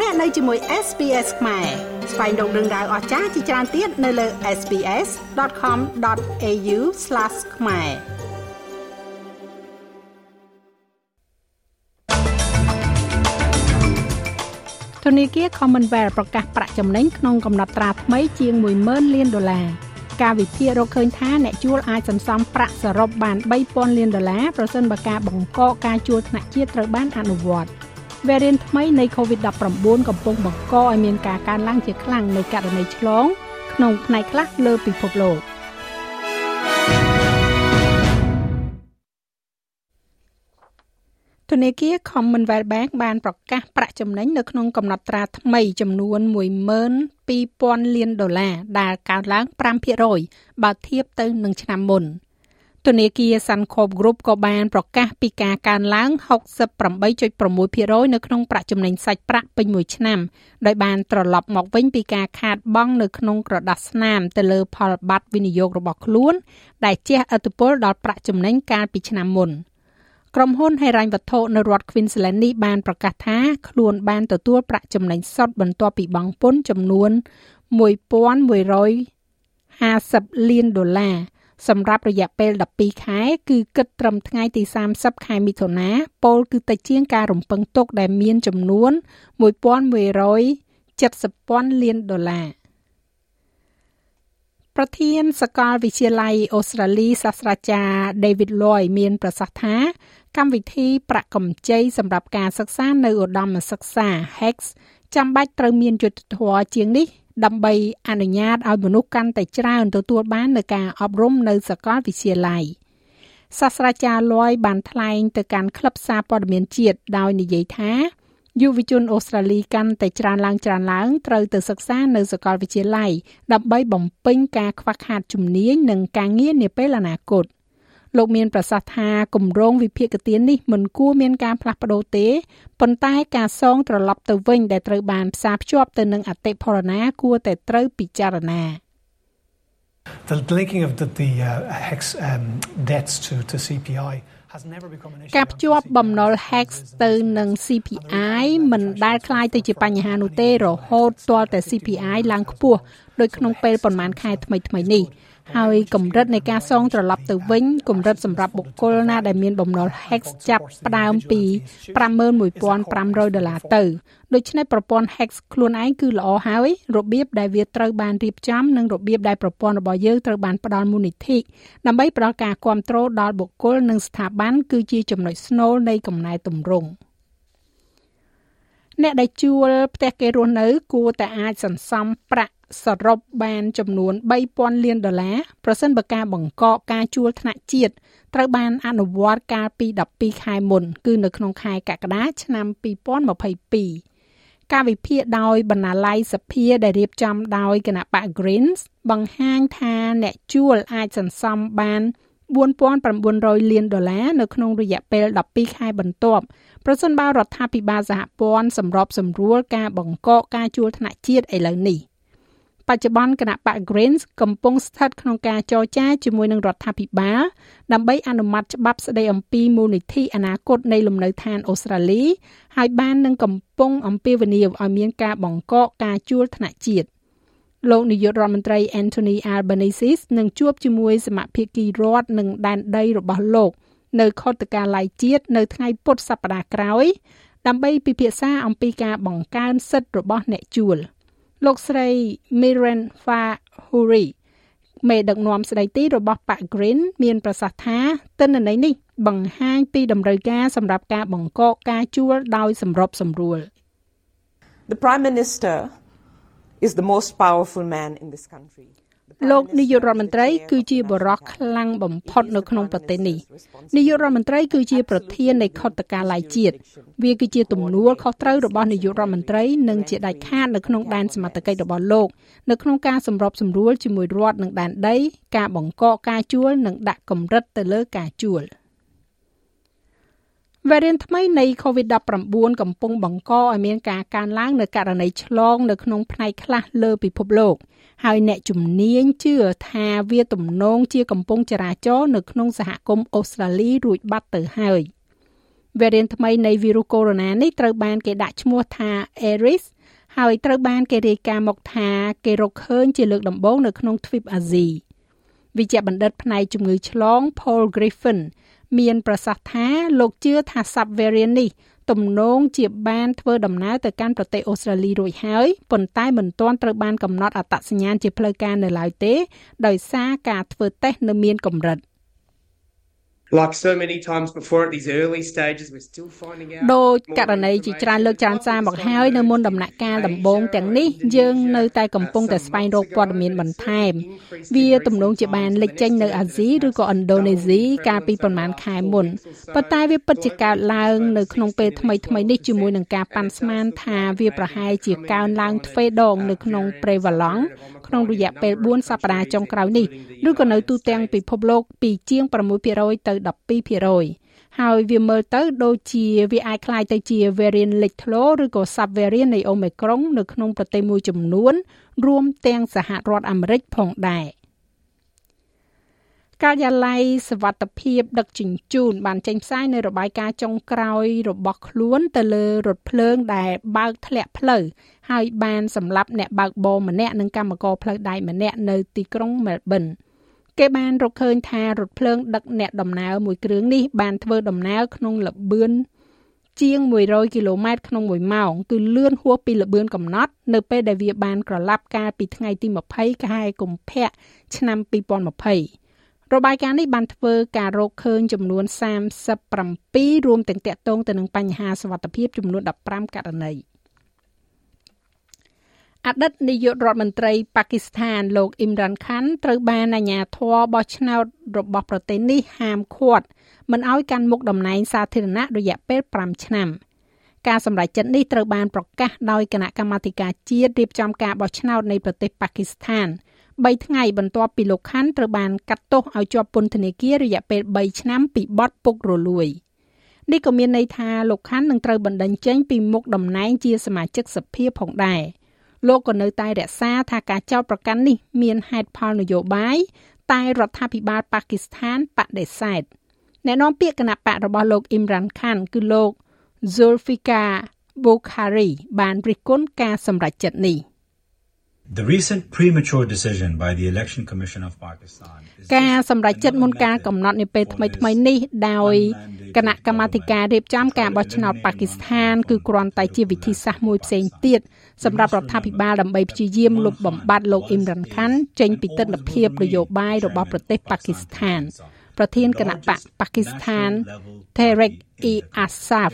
លោកអ្នកនៅជាមួយ SPS ខ្មែរស្វែងរកដឹងដៅអស្ចារ្យជាច្រើនទៀតនៅលើ SPS.com.au/ ខ្មែរធនាគារ Commonwealth ប្រកាសប្រាក់ចំណេញក្នុងកំណត់ត្រាថ្មីជាង10000លានដុល្លារការវិភាគរកឃើញថាអ្នកជួលអាចសន្សំប្រាក់សរុបបាន3000លានដុល្លារប្រសិនបើការបង្កកការជួលថ្នាក់ជាតិត្រូវបានអនុវត្ត។ វ៉ារីនថ្មីនៃ COVID-19 កំពុងបង្កឲ្យមានការកើនឡើងជាខ្លាំងនៃករណីឆ្លង ក្នុងផ្នែកខ្លះលើពិភពលោកធនាគារ Commonwealth Bank បានប្រកាសប្រាក់ចំណេញនៅក្នុងកំណត់ត្រាថ្មីចំនួន12,000លានដុល្លារដែលកើនឡើង5%បើធៀបទៅនឹងឆ្នាំមុន។ ធនាគារ Suncorp Group ក៏បានប្រកាសពីការកើនឡើង68.6%នៅក្នុងប្រាក់ចំណេញសាច់ប្រាក់ពេញមួយឆ្នាំដោយបានត្រឡប់មកវិញពីការខាតបង់នៅក្នុងក្រដាសស្នាមទៅលើផលប័ត្រវិនិយោគរបស់ខ្លួន ដែលជះឥទ្ធិពលដល់ប្រាក់ចំណេញកាលពីឆ្នាំមុនក្រុមហ៊ុនហិរញ្ញវត្ថុនៅរដ្ឋ Queensland នេះបានប្រកាសថាខ្លួនបានទទួលប្រាក់ចំណេញសុទ្ធបន្ទាប់ពីបង់ពន្ធចំនួន1150លានដុល្លារ សម្រាប់រយៈពេល12ខែ គឺគិតត្រឹមថ្ងៃទី30ខែមិថុនាពលគឺតិចជាងការរំពឹងទុកដែលមានចំនួន1170លានដុល្លារប្រធានសាកលវិទ្យាល័យអូស្ត្រាលីសាស្ត្រាចារ្យ David Loy មានប្រសាសន៍ថាកម្មវិធីប្រាក់កម្ចីសម្រាប់ការសិក្សានៅឧត្តមសិក្សា HEX ចាំបាច់ត្រូវមានយុទ្ធធម៌ជាងនេះ ដើម្បីអនុញ្ញាតឲ្យមនុស្សកាន់តែច្រើនទទួលបាននូវការអប់រំនៅសាកលវិទ្យាល័យសាស្ត្រាចារ្យលយបានថ្លែងទៅកាន់ក្លឹបសារព័ត៌មានជាតិដោយនិយាយថាយុវជនអូស្ត្រាលីកាន់តែច្រើនឡើងច្រើនឡើងត្រូវទៅសិក្សានៅសាកលវិទ្យាល័យដើម្បីបំពេញការខ្វះខាតជំនាញនិងការងារនាពេលអនាគត។ លោកមានប្រសាសន៍ថាគម្រោងវិភាគទាននេះមិនគួរមានការផ្លាស់ប្ដូរទេប៉ុន្តែការសងត្រឡប់ទៅវិញដែលត្រូវបានផ្សារភ្ជាប់ទៅនឹងអតិផរណាគួរតែត្រូវពិចារណា The linking of the, the uh, hex um, debts to, to CPI ការភ្ជាប់បំណុល HEX ទៅនឹង CPI មិនដែលคล้ายទៅជាបញ្ហានោះទេរហូតទាល់តែ CPI ឡើងខ្ពស់ដោយក្នុងពេលប្រមាណខែថ្មីៗនេះ ហើយកម្រិតនៃការសងត្រឡប់ទៅវិញកម្រិតសម្រាប់បុគ្គលណាដែលមានបំណុល HEX ចាប់ផ្ដើមពី51500ដុល្លារទៅដូច្នេះប្រព័ន្ធ HEX ខ្លួនឯងគឺល្អហើយរបៀបដែលវាត្រូវបានរៀបចំនិងរបៀបដែលប្រព័ន្ធរបស់យើងត្រូវបានផ្ដល់មូលនិធិដើម្បីផ្ដល់ការគ្រប់គ្រងដល់បុគ្គលនិងស្ថាប័នគឺជាចំណុចស្នូលនៃកំណែទម្រង់អ្នកដែលជួលផ្ទះគេរស់នៅគួរតែអាចសន្សំប្រាក់ សរុបបានចំនួន3000លានដុល្លារប្រសិនបើការបង្កកការជួលថ្នាក់ជាតិត្រូវបានអនុវត្តកាលពី12ខែមុន គឺនៅក្នុងខែកក្កដាឆ្នាំ2022ការវិភាគដោយបណ្ណាល័យសភាដែលរៀបចំដោយគណៈបក Greens បង្ហាញថាអ្នកជួលអាចសន្សំបាន4900លានដុល្លារនៅក្នុងរយៈពេល12ខែបន្ទាប់ប្រសិនបើរដ្ឋាភិបាលសហព័ន្ធសម្របសម្រួលការបង្កកការជួលថ្នាក់ជាតិឥឡូវនេះ។ បច្ចុប្បន្នគណៈបក Greens កំពុងស្ថិតក្នុងការចរចាជាមួយនឹងរដ្ឋាភិបាលដើម្បីអនុម័តច្បាប់ស្តីអំពីមូលនិធិអនាគតនៃលំនៅឋានអូស្ត្រាលីហើយបាននឹងកំពុងអំពាវនាវឲ្យមានការបង្កកការជួលថ្នាក់ជាតិលោកនាយករដ្ឋមន្ត្រី Anthony Albanese នឹងជួបជាមួយសមាភិកីរដ្ឋនិងដែនដីរបស់លោក នៅខុទ្ទកាល័យជាតិនៅថ្ងៃពុធសប្តាហ៍ក្រោយ ដើម្បីពិភាក្សាអំពីការបង្កើនសិទ្ធិរបស់អ្នកជួល។ លោកស្រី Miren Fahuri មេដឹកនាំស្ដីទីរបស់ប៉ា Green មានប្រសាសន៍ថាទិន្នន័យនេះបង្ហាញពីតម្រូវការសម្រាប់ការបង្កកការជួលដោយសម្របសម្រួល The Prime Minister is the most powerful man in this country. លោកនាយករដ្ឋមន្ត្រីគឺជាបរិះខ្លាំងបំផុតនៅក្នុងប្រទេសនេះនាយករដ្ឋមន្ត្រីគឺជាប្រធាននៃខុទ្ទកាល័យជាតិវាគឺជាទំនួលខុសត្រូវរបស់នាយករដ្ឋមន្ត្រីនិងជាដាច់ខាតនៅក្នុងដែនសមត្ថកិច្ចរបស់លោកនៅក្នុងការសម្របសម្រួលជាមួយរដ្ឋនិងដែនដី ការបង្កកការជួល និងដាក់កម្រិតទៅលើការជួល។វ៉ារីនថ្មីនៃ COVID-19 កំពុងបង្កឲ្យមានការកើនឡើងនៅករណីឆ្លងនៅក្នុងផ្នែកខ្លះលើពិភពលោក ហើយអ្នកជំនាញជឿថាវាទំនងជាកំពុងចរាចរនៅក្នុងសហគមន៍អូស្ត្រាលីរួចបាត់ទៅហើយ variant ថ្មីនៃវីរុសកូវីដ -19 នេះត្រូវបានគេដាក់ឈ្មោះថា Aries ហើយត្រូវបានគេរាយការណ៍មកថាគេរកឃើញជាលើកដំបូងនៅក្នុងទ្វីបអាស៊ីវិជ្ជបណ្ឌិតផ្នែកជំងឺឆ្លង Paul Griffin មានប្រសាសន៍ថាលោកជឿថា Subvariant នេះ ទំនងជាបានធ្វើដំណើរទៅកាន់ប្រទេសអូស្ត្រាលីរួចហើយប៉ុន្តែមិនទាន់ត្រូវបានកំណត់អត្តសញ្ញាណជាផ្លូវការនៅឡើយទេ ដោយសារការធ្វើតេស្តនៅមានកម្រិត។ Like so many times before at these early stages we're still finding out ដូចករណីជាច្រើនលើកច្រើនសារមកហើយនៅមុនដំណាក់កាលដំបូងទាំងនេះយើងនៅតែកំពុងតែស្វែងរកព័ត៌មានបន្ថែមវាទំនងជាបានលេចចេញនៅអាស៊ីឬក៏ឥណ្ឌូនេស៊ីកាលពីប្រហែលខែមុនប៉ុន្តែវាពិតជាកើតឡើងនៅក្នុងពេលថ្មីថ្មីនេះជាមួយនឹងការប៉ាន់ស្មានថាវាប្រហែលជាកើនឡើងទ្វេដងនៅក្នុង Prevalon ក្នុងរយៈពេល4សប្តាហ៍ចុងក្រោយនេះឬក៏នៅទូទាំងពិភពលោកពីជាង6%ទៅ12%ហើយវាមើលទៅដូចជាវាអាចคล้ายទៅជា variant លេចធ្លោឬក៏ subvariant នៃ Omicron នៅក្នុងប្រទេសមួយចំនួន រួមទាំងសហរដ្ឋអាមេរិកផងដែរ ការិយាល័យសវត្ថភាពដឹកជញ្ជូនបានចេញផ្សាយនៅរបាយការណ៍ចុងក្រោយរបស់ខ្លួនទៅលើរថភ្លើងដែលបើកធ្លាក់ផ្លូវហើយបានសម្លាប់អ្នកបើកបរម្នាក់និងកម្មករផ្លូវដែកម្នាក់នៅទីក្រុងមែលប៊នគេបានរកឃើញថារថភ្លើងដឹកអ្នកដំណើរមួយគ្រឿងនេះបានធ្វើដំណើរក្នុងល្បឿនជាង100គីឡូម៉ែត្រក្នុង1ម៉ោងគឺលឿនហួសពីល្បឿនកំណត់នៅពេលដែលវាបានក្រឡាប់កាលពីថ្ងៃទី20ខែកុម្ភៈឆ្នាំ2020 របាយការណ៍នេះបានធ្វើការរកឃើញចំនួន37រួមទាំងតាក់ទងទៅនឹងបញ្ហាសុវត្ថិភាពចំនួន15ករណី។អតីតនាយករដ្ឋមន្ត្រីប៉ាគីស្ថានលោកអ៊ីមរ៉ាន់ខាន់ត្រូវបានអាជ្ញាធរបោះឆ្នោតរបស់ប្រទេសនេះហាមឃាត់មិនឲ្យកាន់មុខតំណែងសាធារណៈរយៈពេល5ឆ្នាំ ការសម្រេចចិត្តនេះត្រូវបានប្រកាសដោយគណៈកម្មាធិការជាតិរៀបចំការបោះឆ្នោតនៃប្រទេសប៉ាគីស្ថាន 3ថ្ងៃបន្ទាប់ពីលោកខាន់ត្រូវបានកាត់ទោសឲ្យជាប់ពន្ធនាគាររយៈពេល3ឆ្នាំពីបទពុករលួយនេះក៏មានន័យថាលោកខាន់នឹងត្រូវបណ្តេញចេញពីមុខតំណែងជាសមាជិកសភាផងដែរ។លោកក៏នៅតែរក្សាថាការចោទប្រកាន់នេះមានហេតុផលនយោបាយតែរដ្ឋាភិបាលប៉ាគីស្ថានបដិសេធអ្នកនាំពាក្យគណៈបករបស់លោកអ៊ីមរ៉ាន់ខានគឺលោក Zulfikar Bukhari បានរិះគន់ការសម្រេចចិត្តនេះ។ The recent premature decision by the Election Commission of Pakistan ការសម្រេចចិត្តមុនការកំណត់នាពេលថ្មីៗនេះដោយគណៈកម្មាធិការរៀបចំការបោះឆ្នោតប៉ាគីស្ថានគឺគ្រាន់តែជាវិធីសាស្ត្រមួយផ្សេងទៀតសម្រាប់រដ្ឋាភិបាលដើម្បីព្យាយាមលុបបំបាត់លោកអ៊ីមរ៉ាន់ខាន់ចេញពីទស្សនភាពនយោបាយរបស់ប្រទេសប៉ាគីស្ថាន ប្រធានគណៈបកប៉ាគីស្ថាន Tehreek e Assaf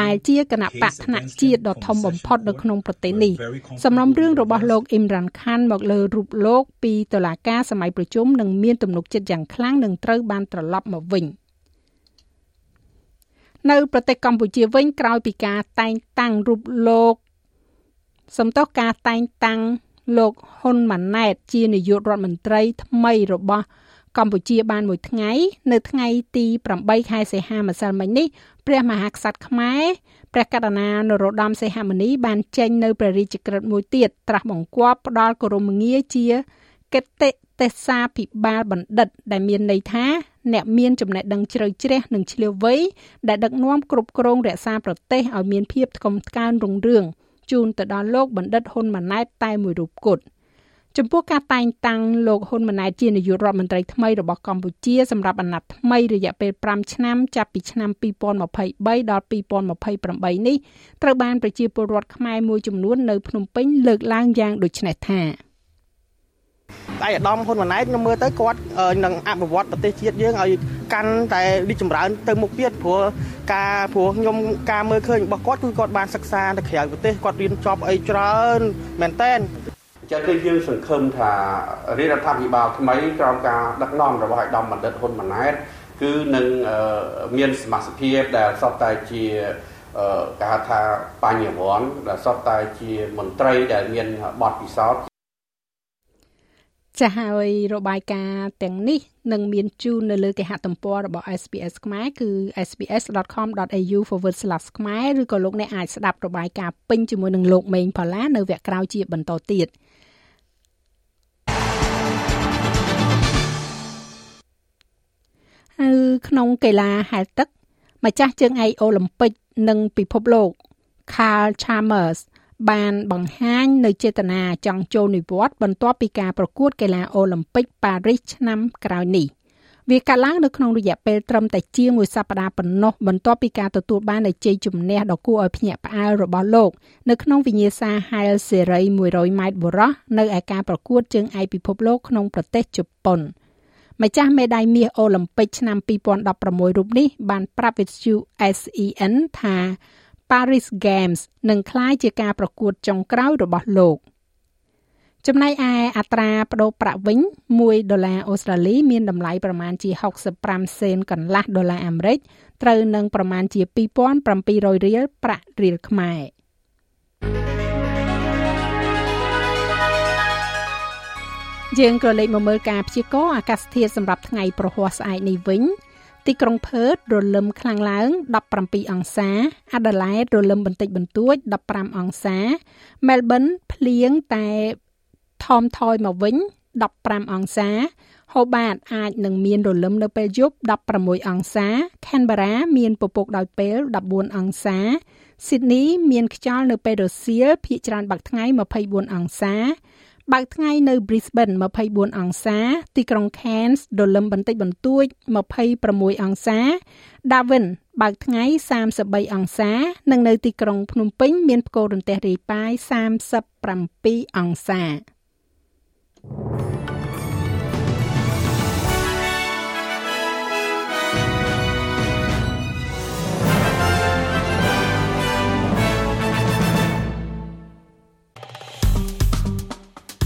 ដែលជាគណៈបកថ្នាក់ជាតិដ៏ធំបំផុតនៅក្នុងប្រទេសនេះសំណុំរឿងរបស់លោកអ៊ីមរ៉ាន់ខានមកលើរូបលោកពីតុលាការសម័យប្រជុំនឹងមានទំនុកចិត្តយ៉ាងខ្លាំងនឹងត្រូវបានត្រឡប់មកវិញនៅប្រទេសកម្ពុជាវិញក្រោយពីការតែងតាំងរូបលោកសំទោសការតែងតាំងលោកហ៊ុនម៉ាណែតជានាយករដ្ឋមន្ត្រីថ្មីរបស់ កម្ពុជាបានមួយថ្ងៃ នៅថ្ងៃទី8ខែសីហាម្សិលមិញនេះព្រះមហាក្សត្រខ្មែរព្រះករុណានរោត្តមសីហមុនីបានចេញនៅព្រះរាជក្រឹត្យមួយទៀតត្រាស់បង្គាប់ផ្ដល់គោរមងារជាកិត្តិទេសាភិបាលបណ្ឌិត ដែលមានន័យថា អ្នកមានចំណេះដឹងជ្រៅជ្រះនិងឆ្លៀវវៃដែលដឹកនាំគ្រប់គ្រងរក្សាប្រទេសឲ្យមានភាពថ្កុំថ្កើងរុងរឿងជូនទៅដល់លោកបណ្ឌិតហ៊ុនម៉ាណែតតែមួយរូបគត់ ចំពោះការតែងតាំងលោកហ៊ុនម៉ាណែតជានាយករដ្ឋមន្ត្រីថ្មីរបស់កម្ពុជាសម្រាប់អាណត្តិថ្មីរយៈពេល5ឆ្នាំចាប់ពីឆ្នាំ2023ដល់2028នេះត្រូវបានប្រជាពលរដ្ឋខ្មែរមួយចំនួននៅភ្នំពេញលើកឡើងយ៉ាងដូចនេះថាឯកឧត្តមហ៊ុនម៉ាណែតខ្ញុំមើលទៅគាត់នឹងអភិវឌ្ឍប្រទេសជាតិយើងឲ្យកាន់តែរីកចម្រើនទៅមុខទៀតព្រោះការព្រោះខ្ញុំការមើលឃើញរបស់គាត់គឺគាត់បានសិក្សាទៅក្រៅប្រទេសគាត់រៀនចប់អីច្រើនមែនតើ ចឹងគឺយើងសង្ឃឹមថារាជរដ្ឋាភិបាលថ្មីក្រោមការដឹកនាំរបស់ឯកឧត្តមបណ្ឌិតហ៊ុនម៉ាណែតគឺនឹងមានសមាជិកភាពដែលសពតែជាគេហៅថាបញ្ញវន្តដែលសពតែជាមន្ត្រីដែលមានបទពិសោធន៍ចាស់ហើយរបាយការណ៍ទាំងនេះនឹងមានជូននៅលើគេហទំព័ររបស់ SPS ខ្មែរគឺ sps.com.au/ ខ្មែរឬក៏លោកអ្នកអាចស្ដាប់របាយការណ៍ពេញជាមួយនឹងលោកមេងផល្លានៅវគ្គក្រោយជាបន្តទៀត។ នៅក្នុងកីឡាហែលទឹក ម្ចាស់ជើងឯកអូឡ িম্প ិកនិងពិភពលោក Carl Chalmers បានបង្ហាញនៅចេតនាចង់ចូលនិវត្តន៍បន្ទាប់ពីការប្រកួតកីឡាអូឡ িম্প ិកប៉ារីសឆ្នាំក្រោយនេះវាកាត់ឡើងនៅក្នុងរយៈពេលត្រឹមតែជាមួយសប្តាហ៍ប៉ុណ្ណោះបន្ទាប់ពីការទទួលបាននូវជ័យជំនះដ៏គួរឲ្យភ្ញាក់ផ្អើលរបស់លោកនៅក្នុងវិញ្ញាសាហែលសេរី100ម៉ែត្របុរសនៅឯការប្រកួតជើងឯកពិភពលោកក្នុងប្រទេសជប៉ុន ម្ចាស់មេដាយមាសអូឡ িম্প ិកឆ្នាំ2016រូបនេះបានប្រាប់វិទ្យុ SEN ថា Paris Games នឹងក្លាយជាការប្រកួតចុងក្រោយរបស់លោក។ចំណែកឯអត្រាប្តូរប្រាក់វិញ1ដុល្លារអូស្ត្រាលីមានតម្លៃប្រមាណជា65សេនកន្លះដុល្លារអាមេរិកត្រូវនឹងប្រមាណជា2700រៀលប្រាក់រៀលខ្មែរ យើងក៏លេខមកមើលការព្យាករណ៍អាកាសធាតុសម្រាប់ថ្ងៃប្រហ័សស្អែកនេះវិញទីក្រុងផឺតរលឹមខ្លាំងឡើង17អង្សាអាដាលេដរលឹមបន្តិចបន្តួច15អង្សាមែលប៊នភ្លៀងតែថមថយមកវិញ15អង្សាហូបាតអាចនឹងមានរលឹមនៅពេលយប់16អង្សា Canberra មានពពកដោយពេល14អង្សា Sydney មានខ្យល់នៅពេលរសៀលភាគច្រើនបាក់ថ្ងៃ24អង្សា បើកថ្ងៃនៅ Brisbane 24អង្សា ទីក្រុង Cairns រលឹមបន្តិចបន្តួច26អង្សា Darwin បើកថ្ងៃ33អង្សា និងនៅទីក្រុងភ្នំពេញមានផ្គររន្ទះរាយប៉ាយ37អង្សា